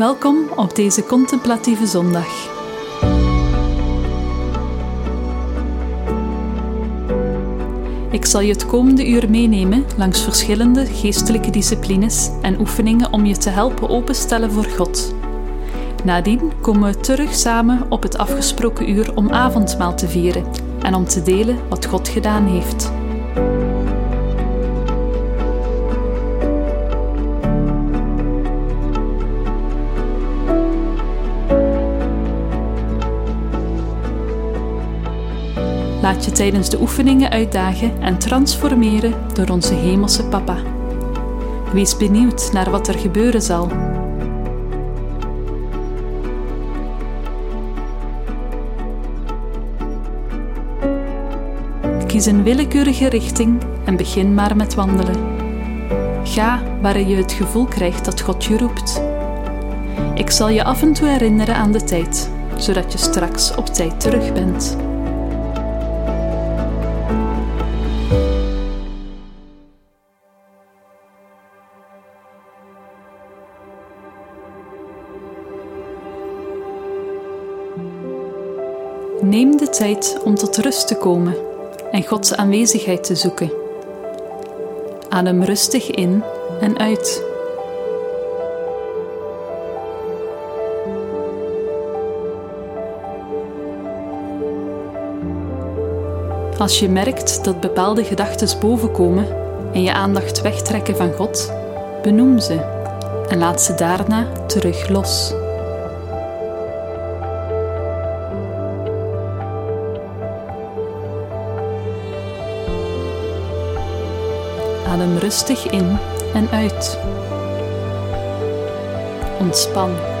Welkom op deze contemplatieve zondag. Ik zal je het komende uur meenemen langs verschillende geestelijke disciplines en oefeningen om je te helpen openstellen voor God. Nadien komen we terug samen op het afgesproken uur om avondmaal te vieren en om te delen wat God gedaan heeft. Laat je tijdens de oefeningen uitdagen en transformeren door onze Hemelse Papa. Wees benieuwd naar wat er gebeuren zal. Kies een willekeurige richting en begin maar met wandelen. Ga waar je het gevoel krijgt dat God je roept. Ik zal je af en toe herinneren aan de tijd, zodat je straks op tijd terug bent. Om tot rust te komen en Gods aanwezigheid te zoeken. Adem rustig in en uit. Als je merkt dat bepaalde gedachten bovenkomen en je aandacht wegtrekken van God, benoem ze en laat ze daarna terug los. Adem rustig in en uit. Ontspan.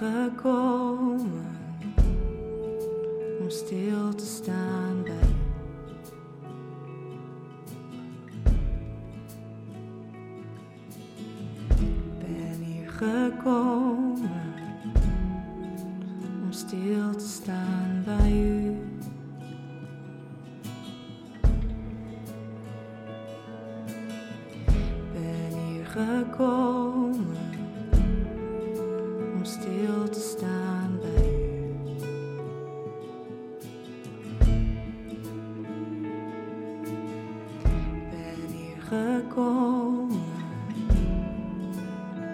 gekomen.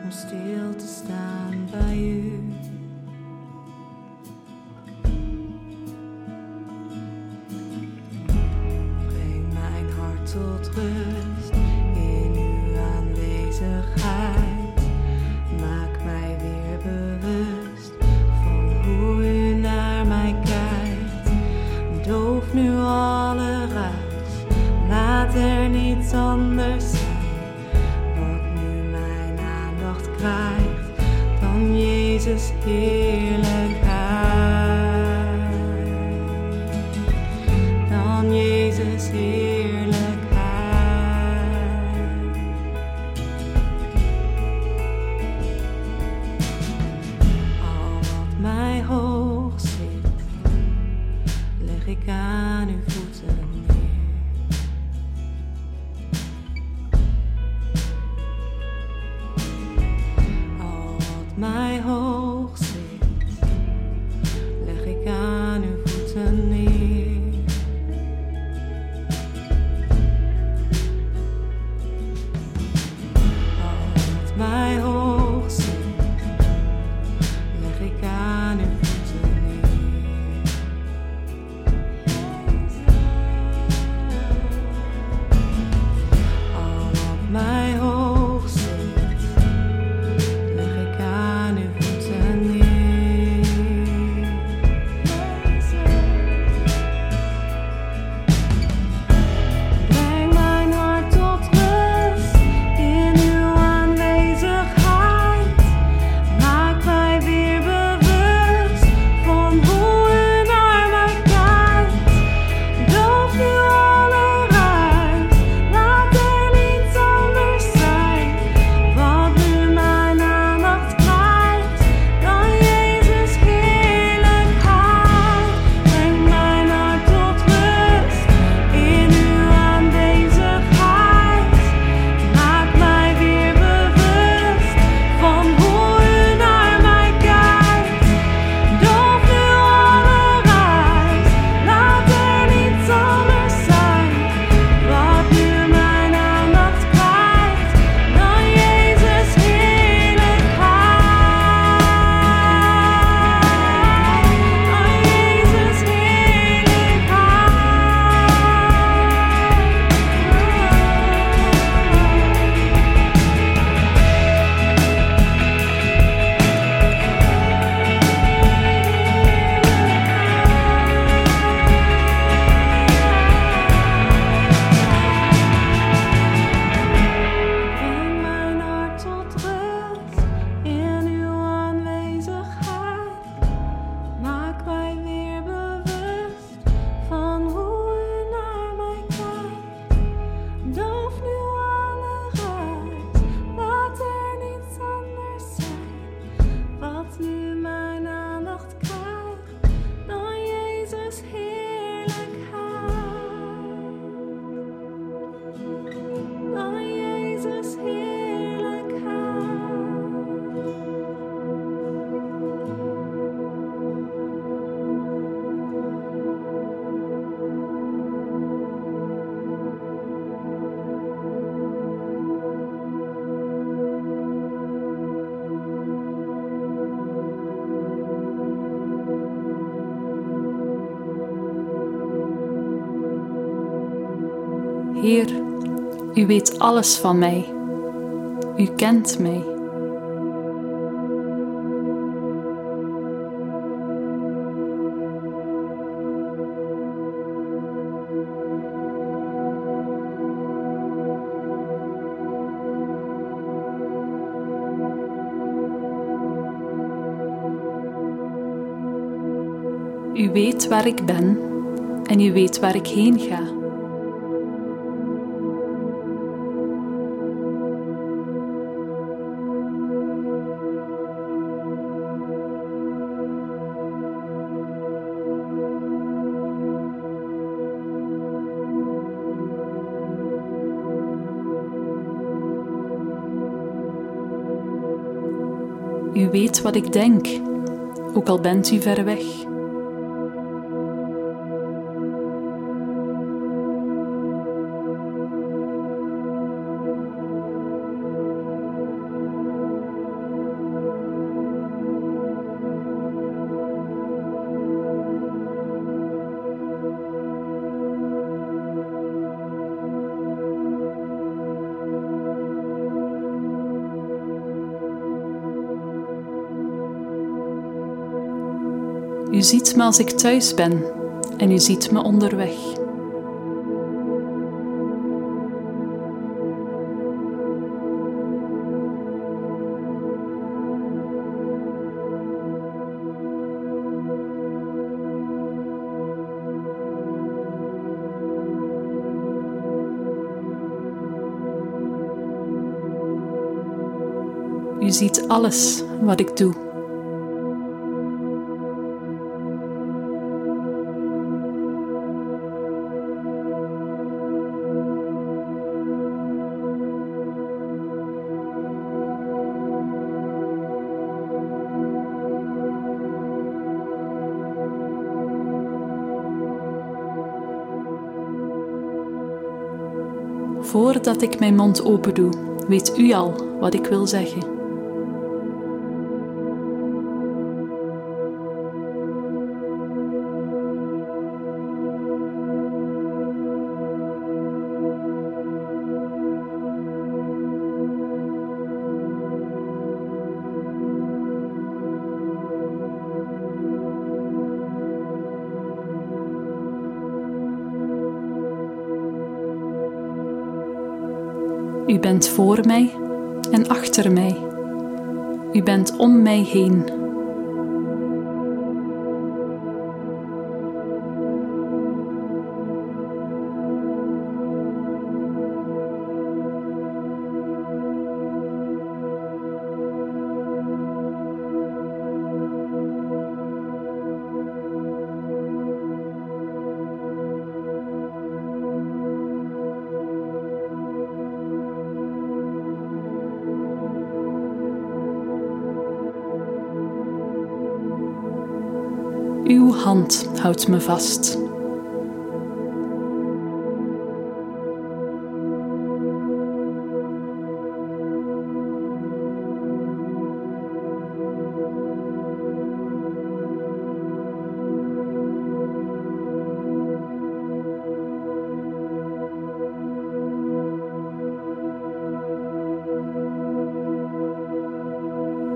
I'm still to stand by you. U weet alles van mij. U kent mij. U weet waar ik ben en u weet waar ik heen ga. Weet wat ik denk, ook al bent u ver weg. Me als ik thuis ben en u ziet me onderweg. U ziet alles wat ik doe. Voordat ik mijn mond open doe, weet u al wat ik wil zeggen. U bent voor mij en achter mij. U bent om mij heen. Hand houdt me vast.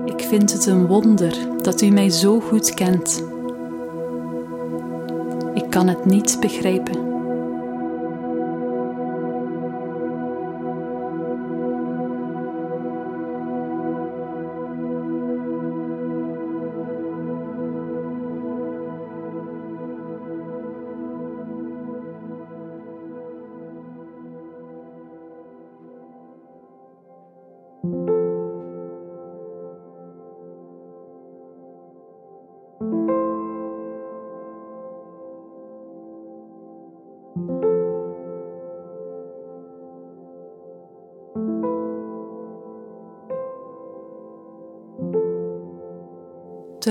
Ik vind het een wonder dat u mij zo goed kent. Kan het niet begrijpen.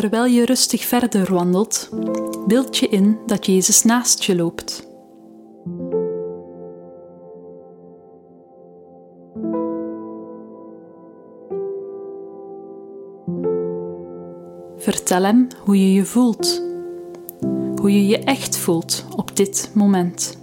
Terwijl je rustig verder wandelt, beeld je in dat Jezus naast je loopt. Vertel hem hoe je je voelt, hoe je je echt voelt op dit moment.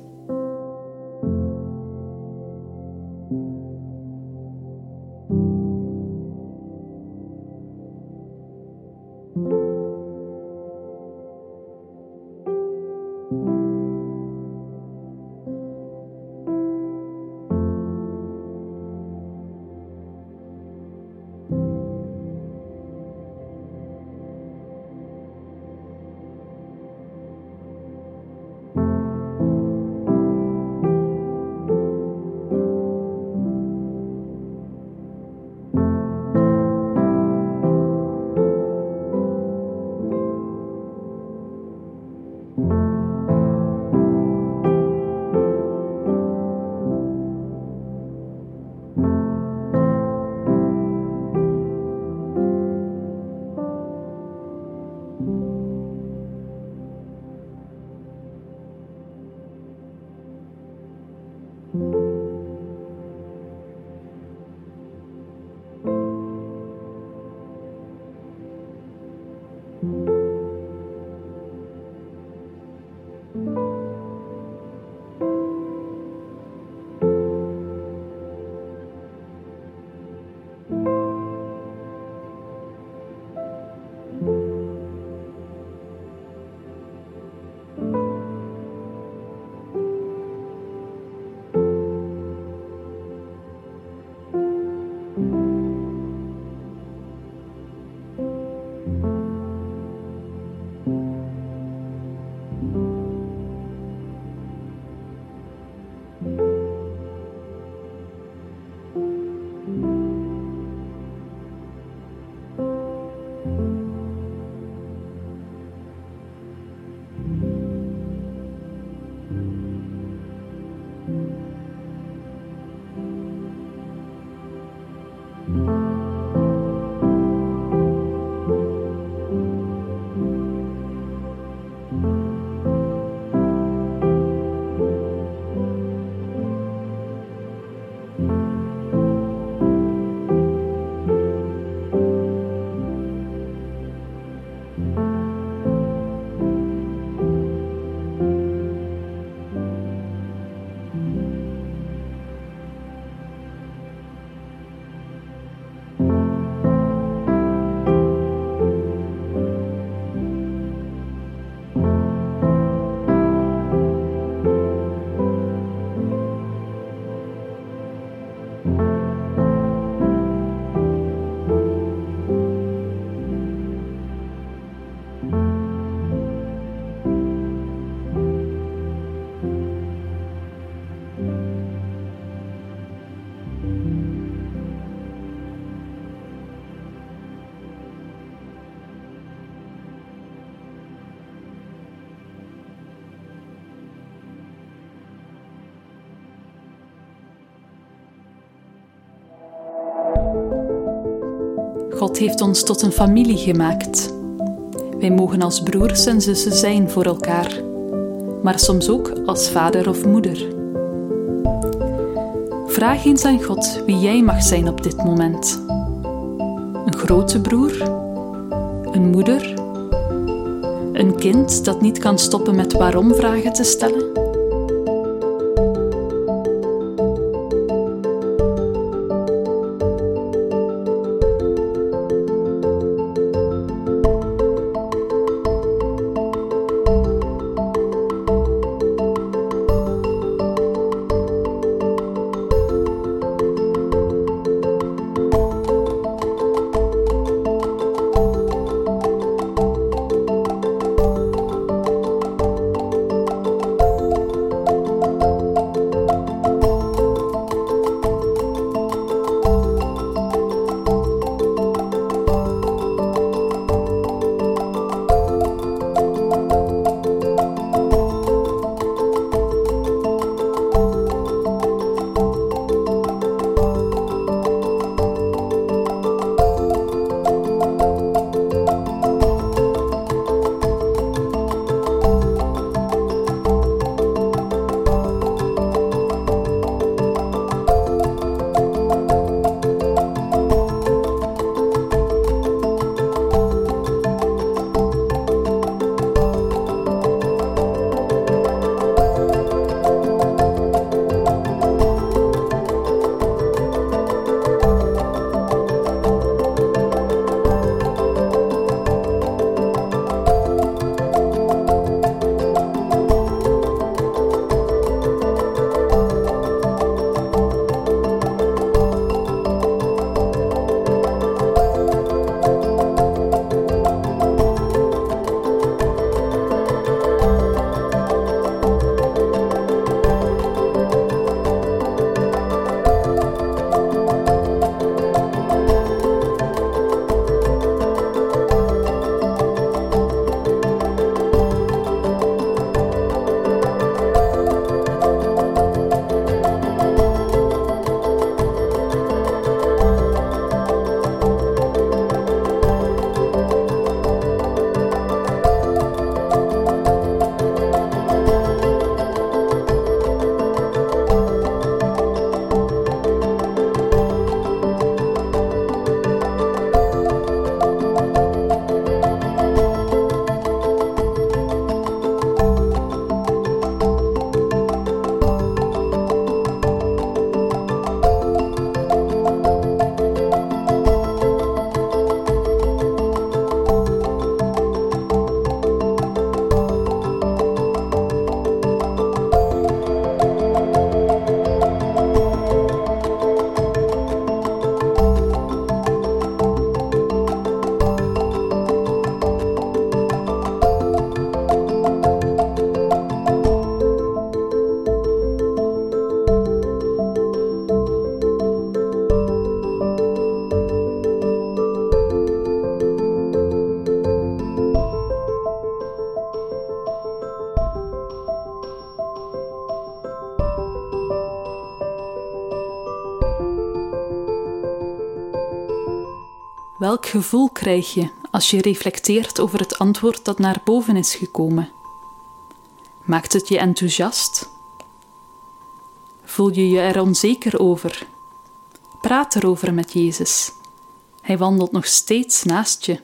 God heeft ons tot een familie gemaakt. Wij mogen als broers en zussen zijn voor elkaar, maar soms ook als vader of moeder. Vraag eens aan God wie jij mag zijn op dit moment. Een grote broer? Een moeder? Een kind dat niet kan stoppen met waarom vragen te stellen? Gevoel krijg je als je reflecteert over het antwoord dat naar boven is gekomen? Maakt het je enthousiast? Voel je je er onzeker over? Praat erover met Jezus. Hij wandelt nog steeds naast je.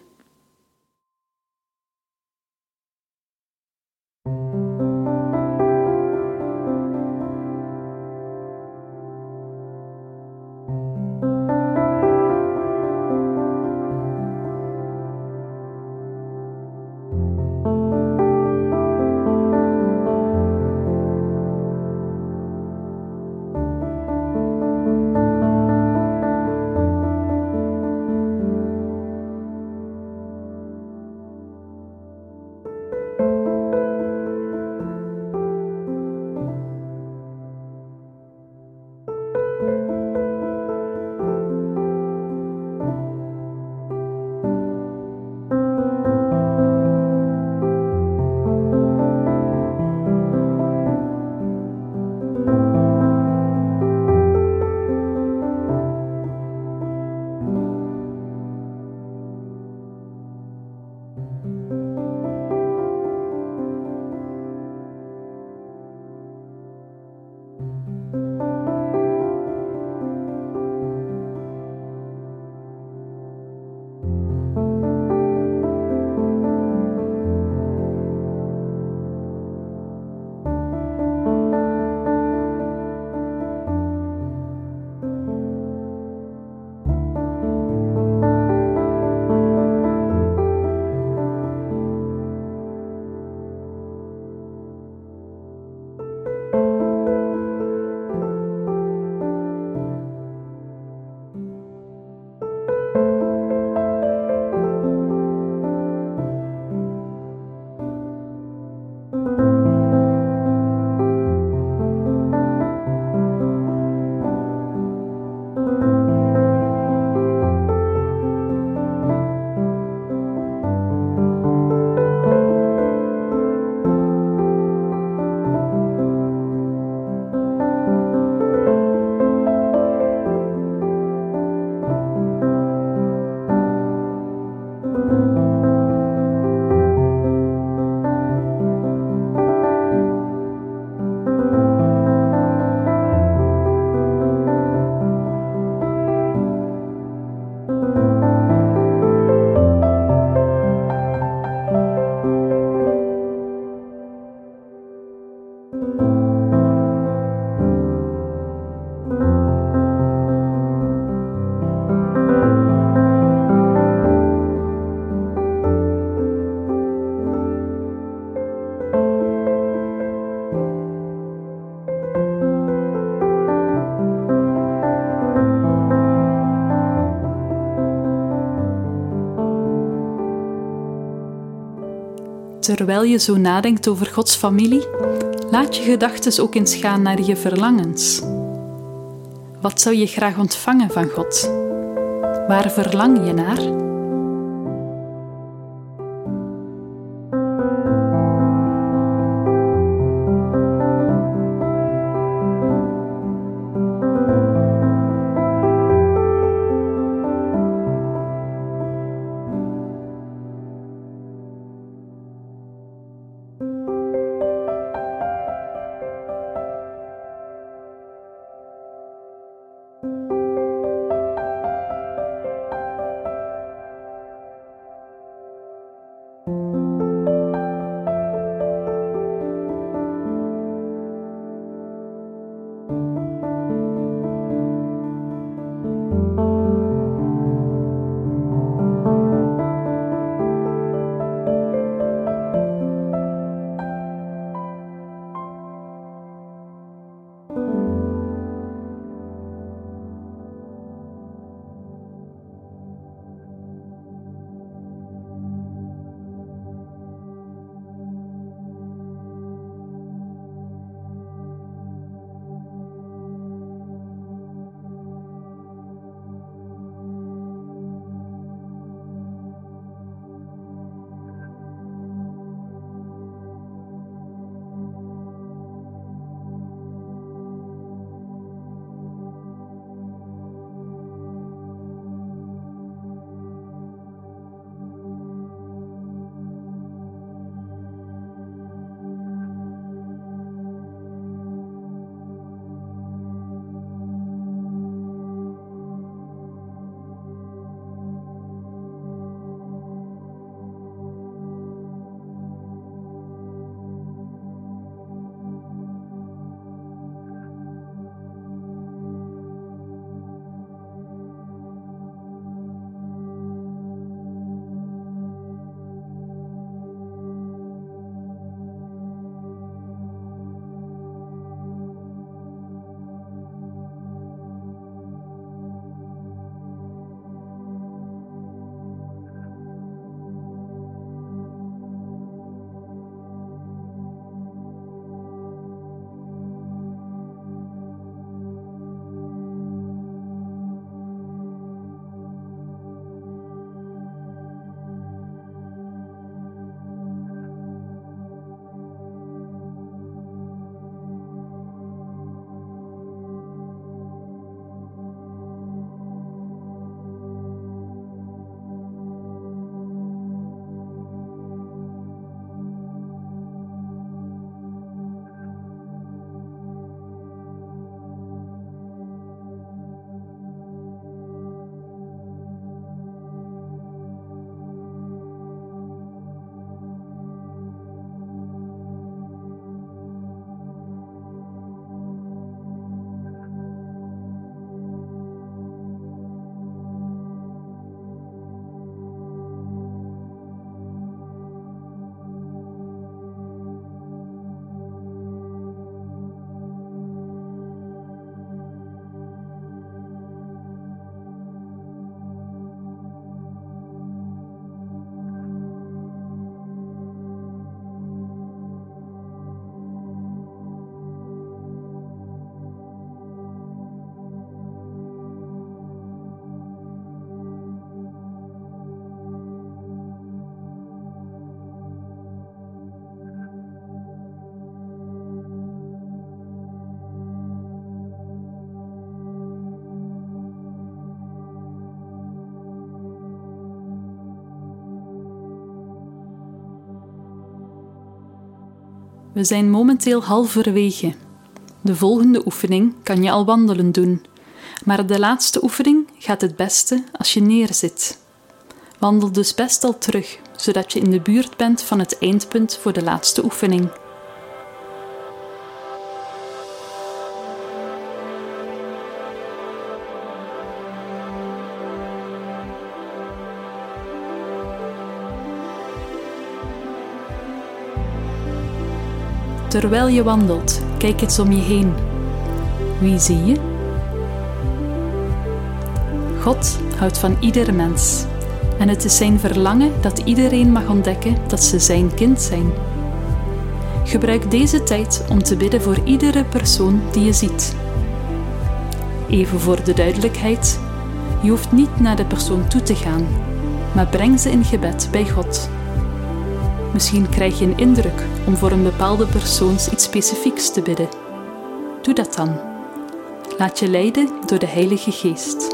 Terwijl je zo nadenkt over Gods familie, laat je gedachten ook eens gaan naar je verlangens. Wat zou je graag ontvangen van God? Waar verlang je naar? We zijn momenteel halverwege. De volgende oefening kan je al wandelen doen, maar de laatste oefening gaat het beste als je neerzit. Wandel dus best al terug, zodat je in de buurt bent van het eindpunt voor de laatste oefening. Terwijl je wandelt, kijk eens om je heen. Wie zie je? God houdt van ieder mens en het is zijn verlangen dat iedereen mag ontdekken dat ze zijn kind zijn. Gebruik deze tijd om te bidden voor iedere persoon die je ziet. Even voor de duidelijkheid: je hoeft niet naar de persoon toe te gaan, maar breng ze in gebed bij God. Misschien krijg je een indruk om voor een bepaalde persoon iets specifieks te bidden. Doe dat dan. Laat je leiden door de Heilige Geest.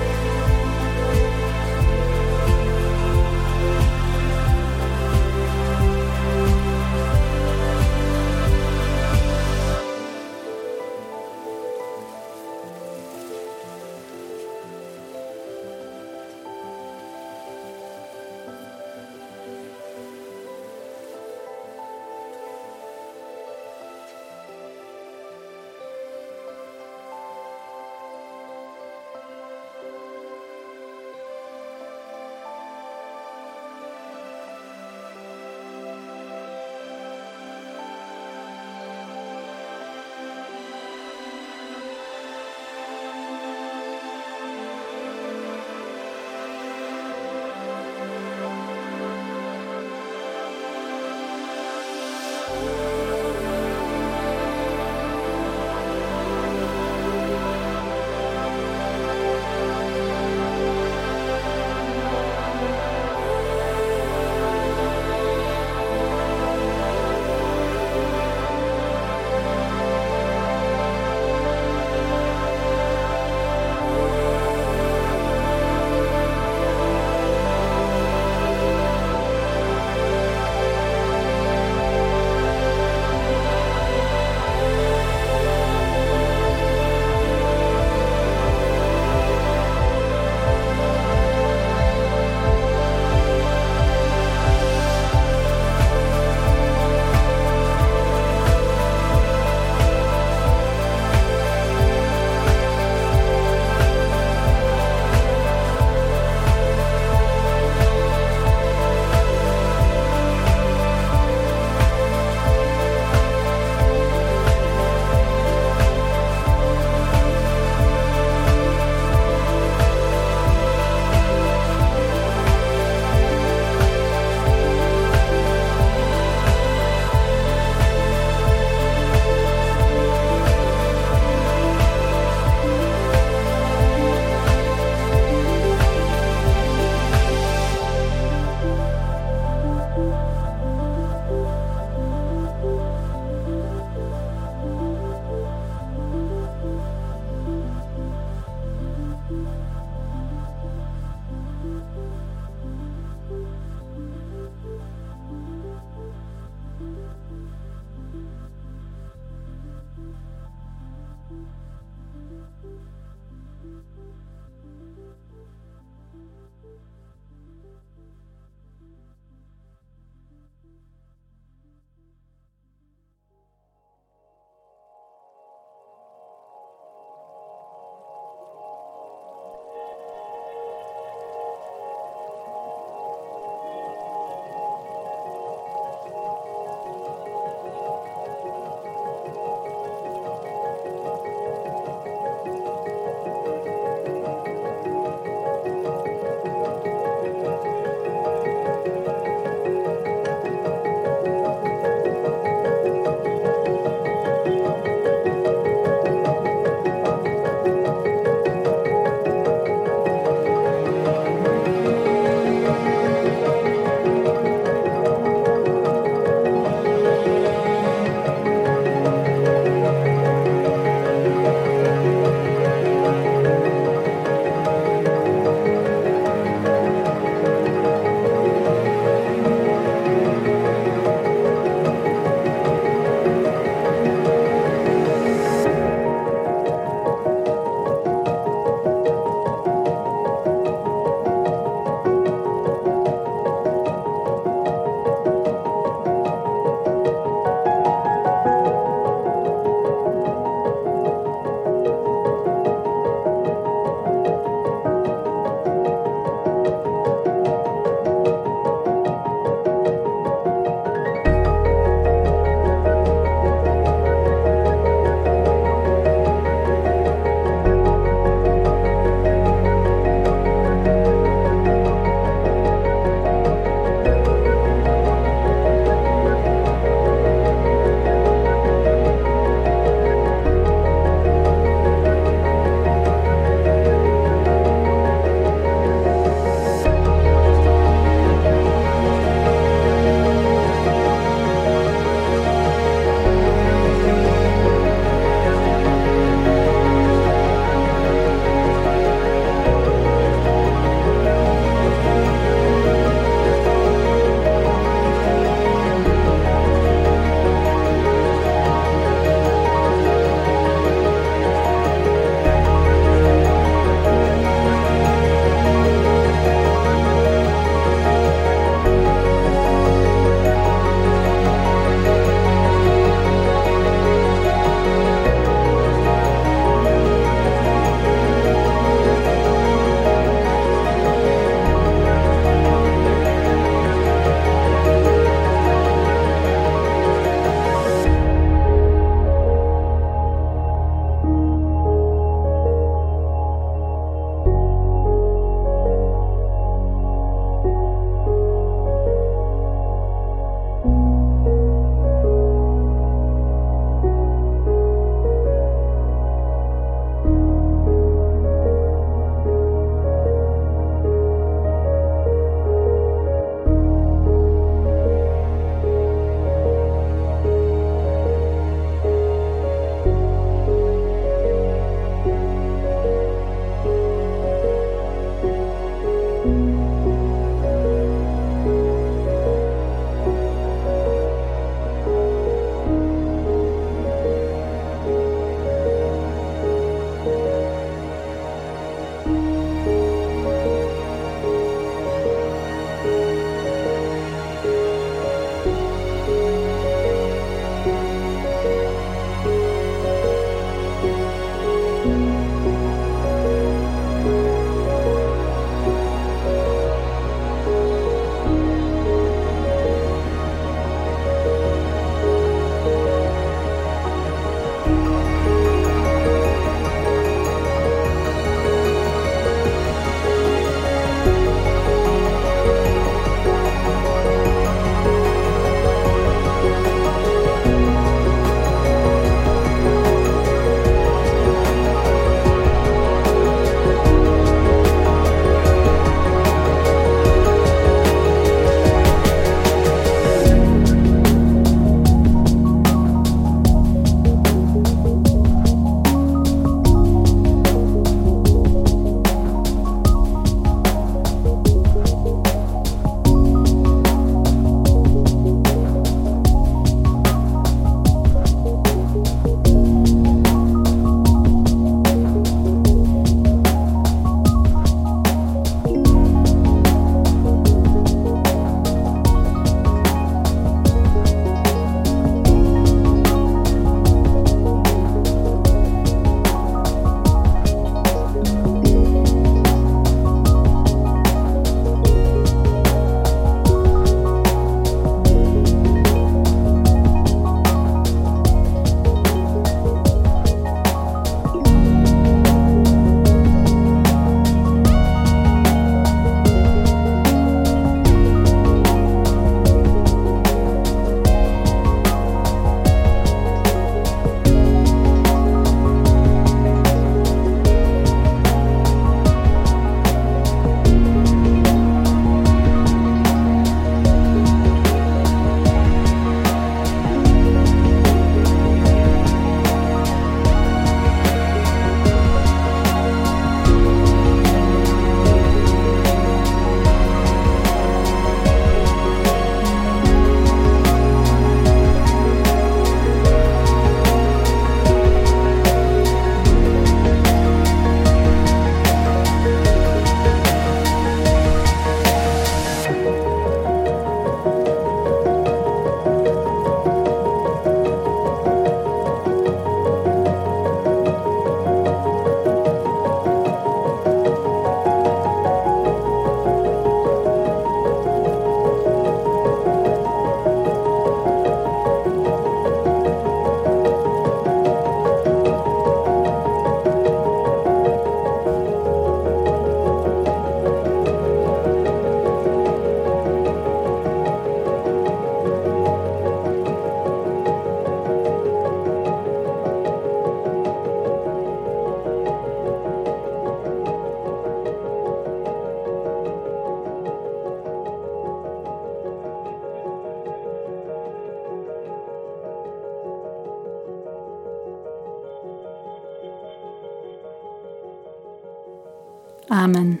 Amen.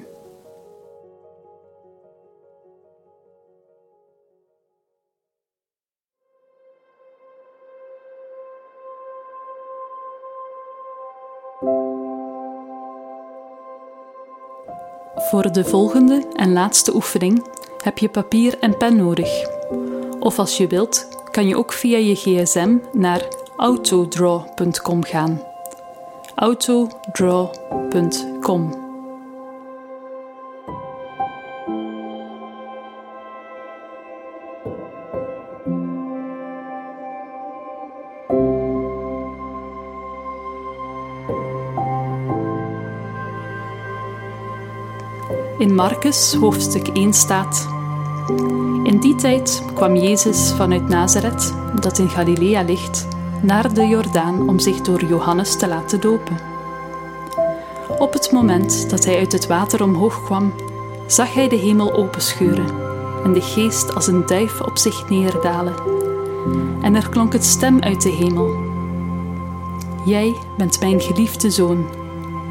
Voor de volgende en laatste oefening heb je papier en pen nodig. Of als je wilt, kan je ook via je gsm naar autodraw.com gaan. autodraw.com Marcus hoofdstuk 1 staat: In die tijd kwam Jezus vanuit Nazareth, dat in Galilea ligt, naar de Jordaan om zich door Johannes te laten dopen. Op het moment dat hij uit het water omhoog kwam, zag hij de hemel openscheuren en de geest als een duif op zich neerdalen. En er klonk een stem uit de hemel: Jij bent mijn geliefde zoon,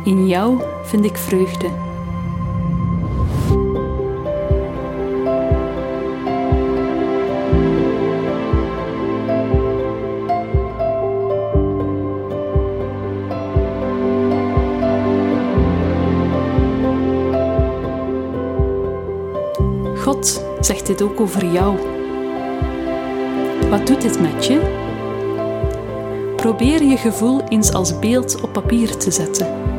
in jou vind ik vreugde. Ook over jou. Wat doet dit met je? Probeer je gevoel eens als beeld op papier te zetten.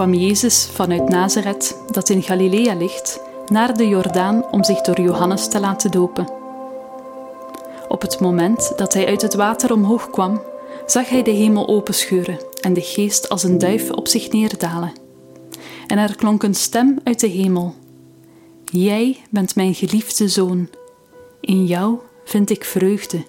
Kwam Jezus vanuit Nazareth, dat in Galilea ligt, naar de Jordaan om zich door Johannes te laten dopen. Op het moment dat hij uit het water omhoog kwam, zag hij de hemel openscheuren en de geest als een duif op zich neerdalen. En er klonk een stem uit de hemel: Jij bent mijn geliefde zoon, in jou vind ik vreugde.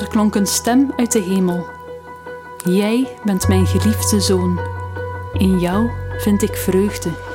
Er klonk een stem uit de hemel. Jij bent mijn geliefde zoon. In jou vind ik vreugde.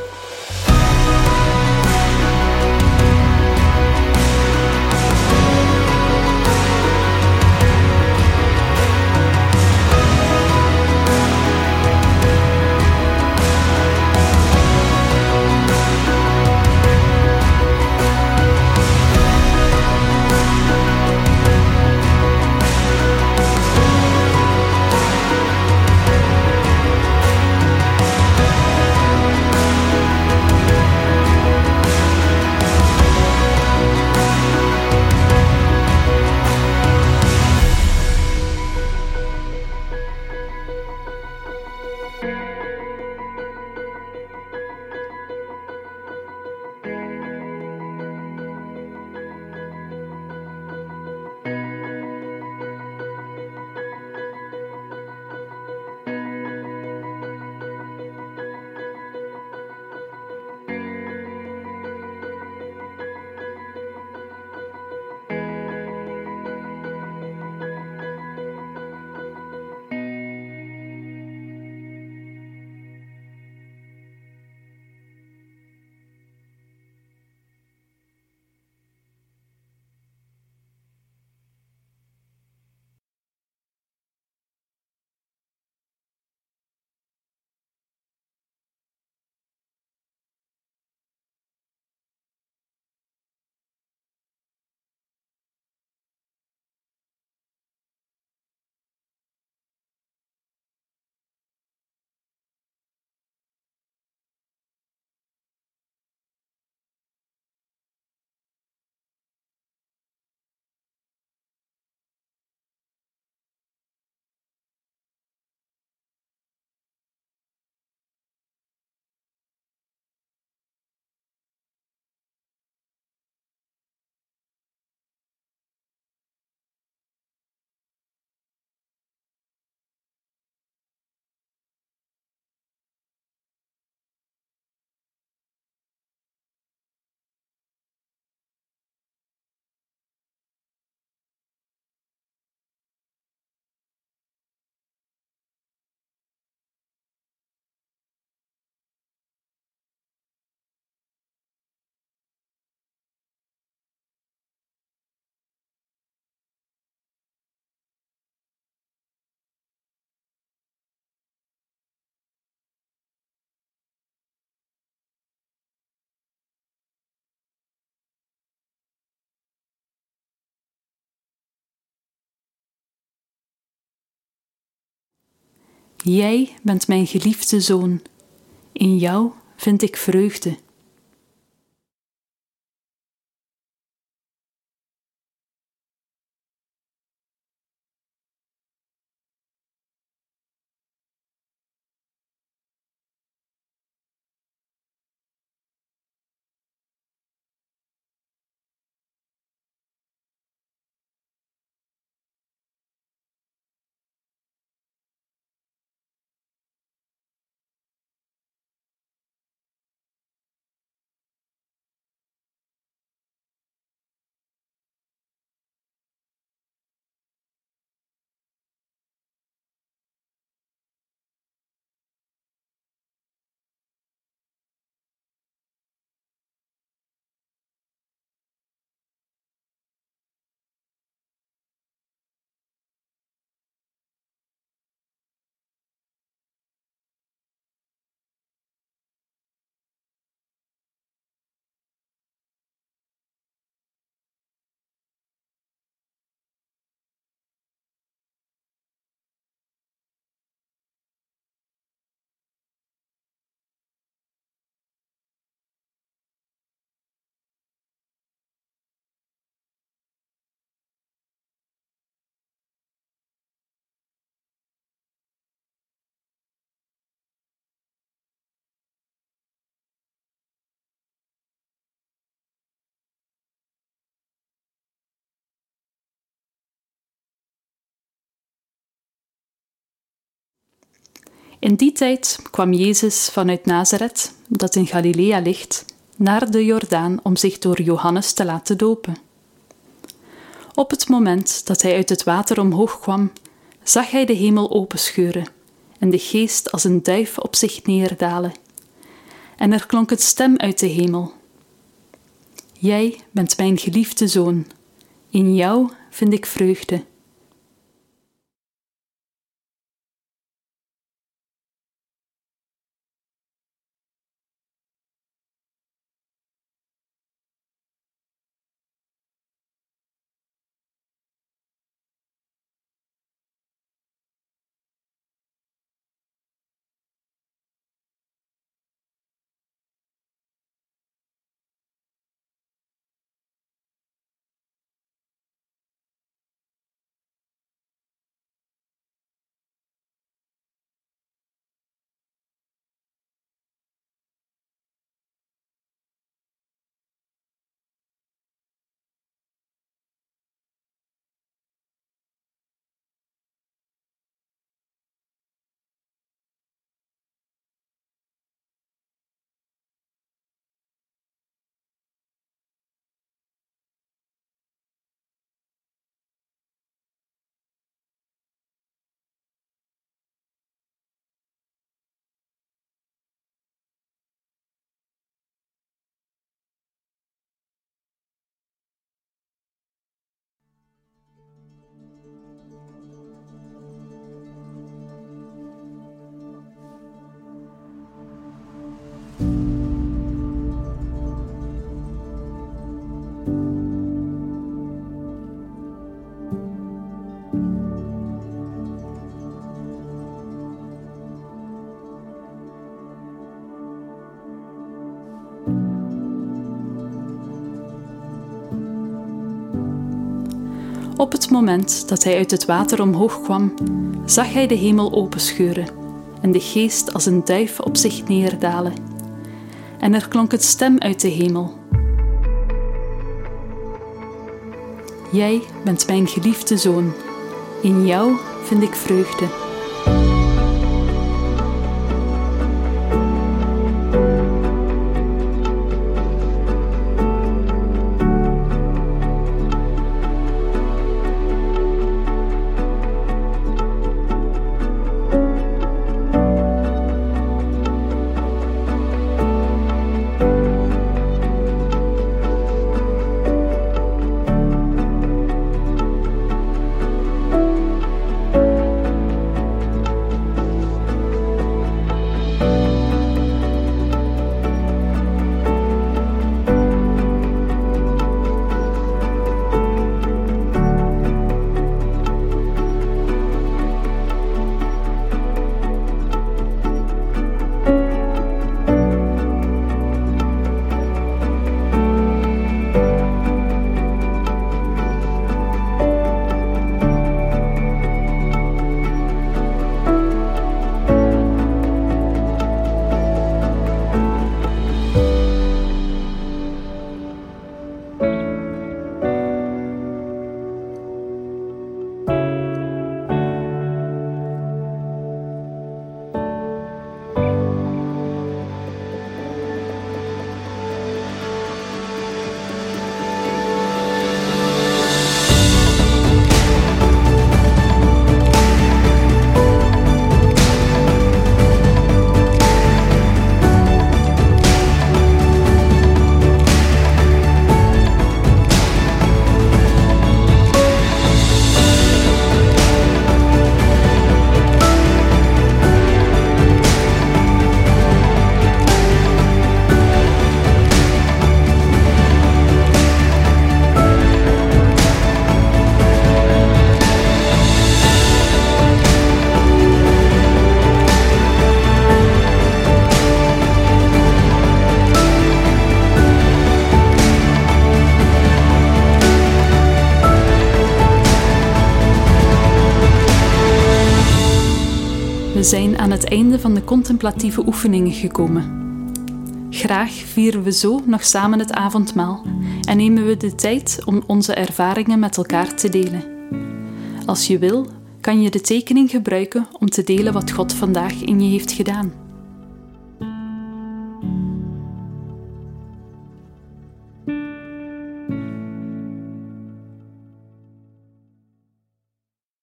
Jij bent mijn geliefde zoon. In jou vind ik vreugde. In die tijd kwam Jezus vanuit Nazareth, dat in Galilea ligt, naar de Jordaan om zich door Johannes te laten dopen. Op het moment dat hij uit het water omhoog kwam, zag hij de hemel openscheuren en de geest als een duif op zich neerdalen. En er klonk een stem uit de hemel. Jij bent mijn geliefde zoon, in jou vind ik vreugde. Op het moment dat hij uit het water omhoog kwam, zag hij de hemel openscheuren en de geest als een duif op zich neerdalen. En er klonk een stem uit de hemel. Jij bent mijn geliefde zoon, in jou vind ik vreugde. Einde van de contemplatieve oefeningen gekomen. Graag vieren we zo nog samen het avondmaal en nemen we de tijd om onze ervaringen met elkaar te delen. Als je wil, kan je de tekening gebruiken om te delen wat God vandaag in je heeft gedaan.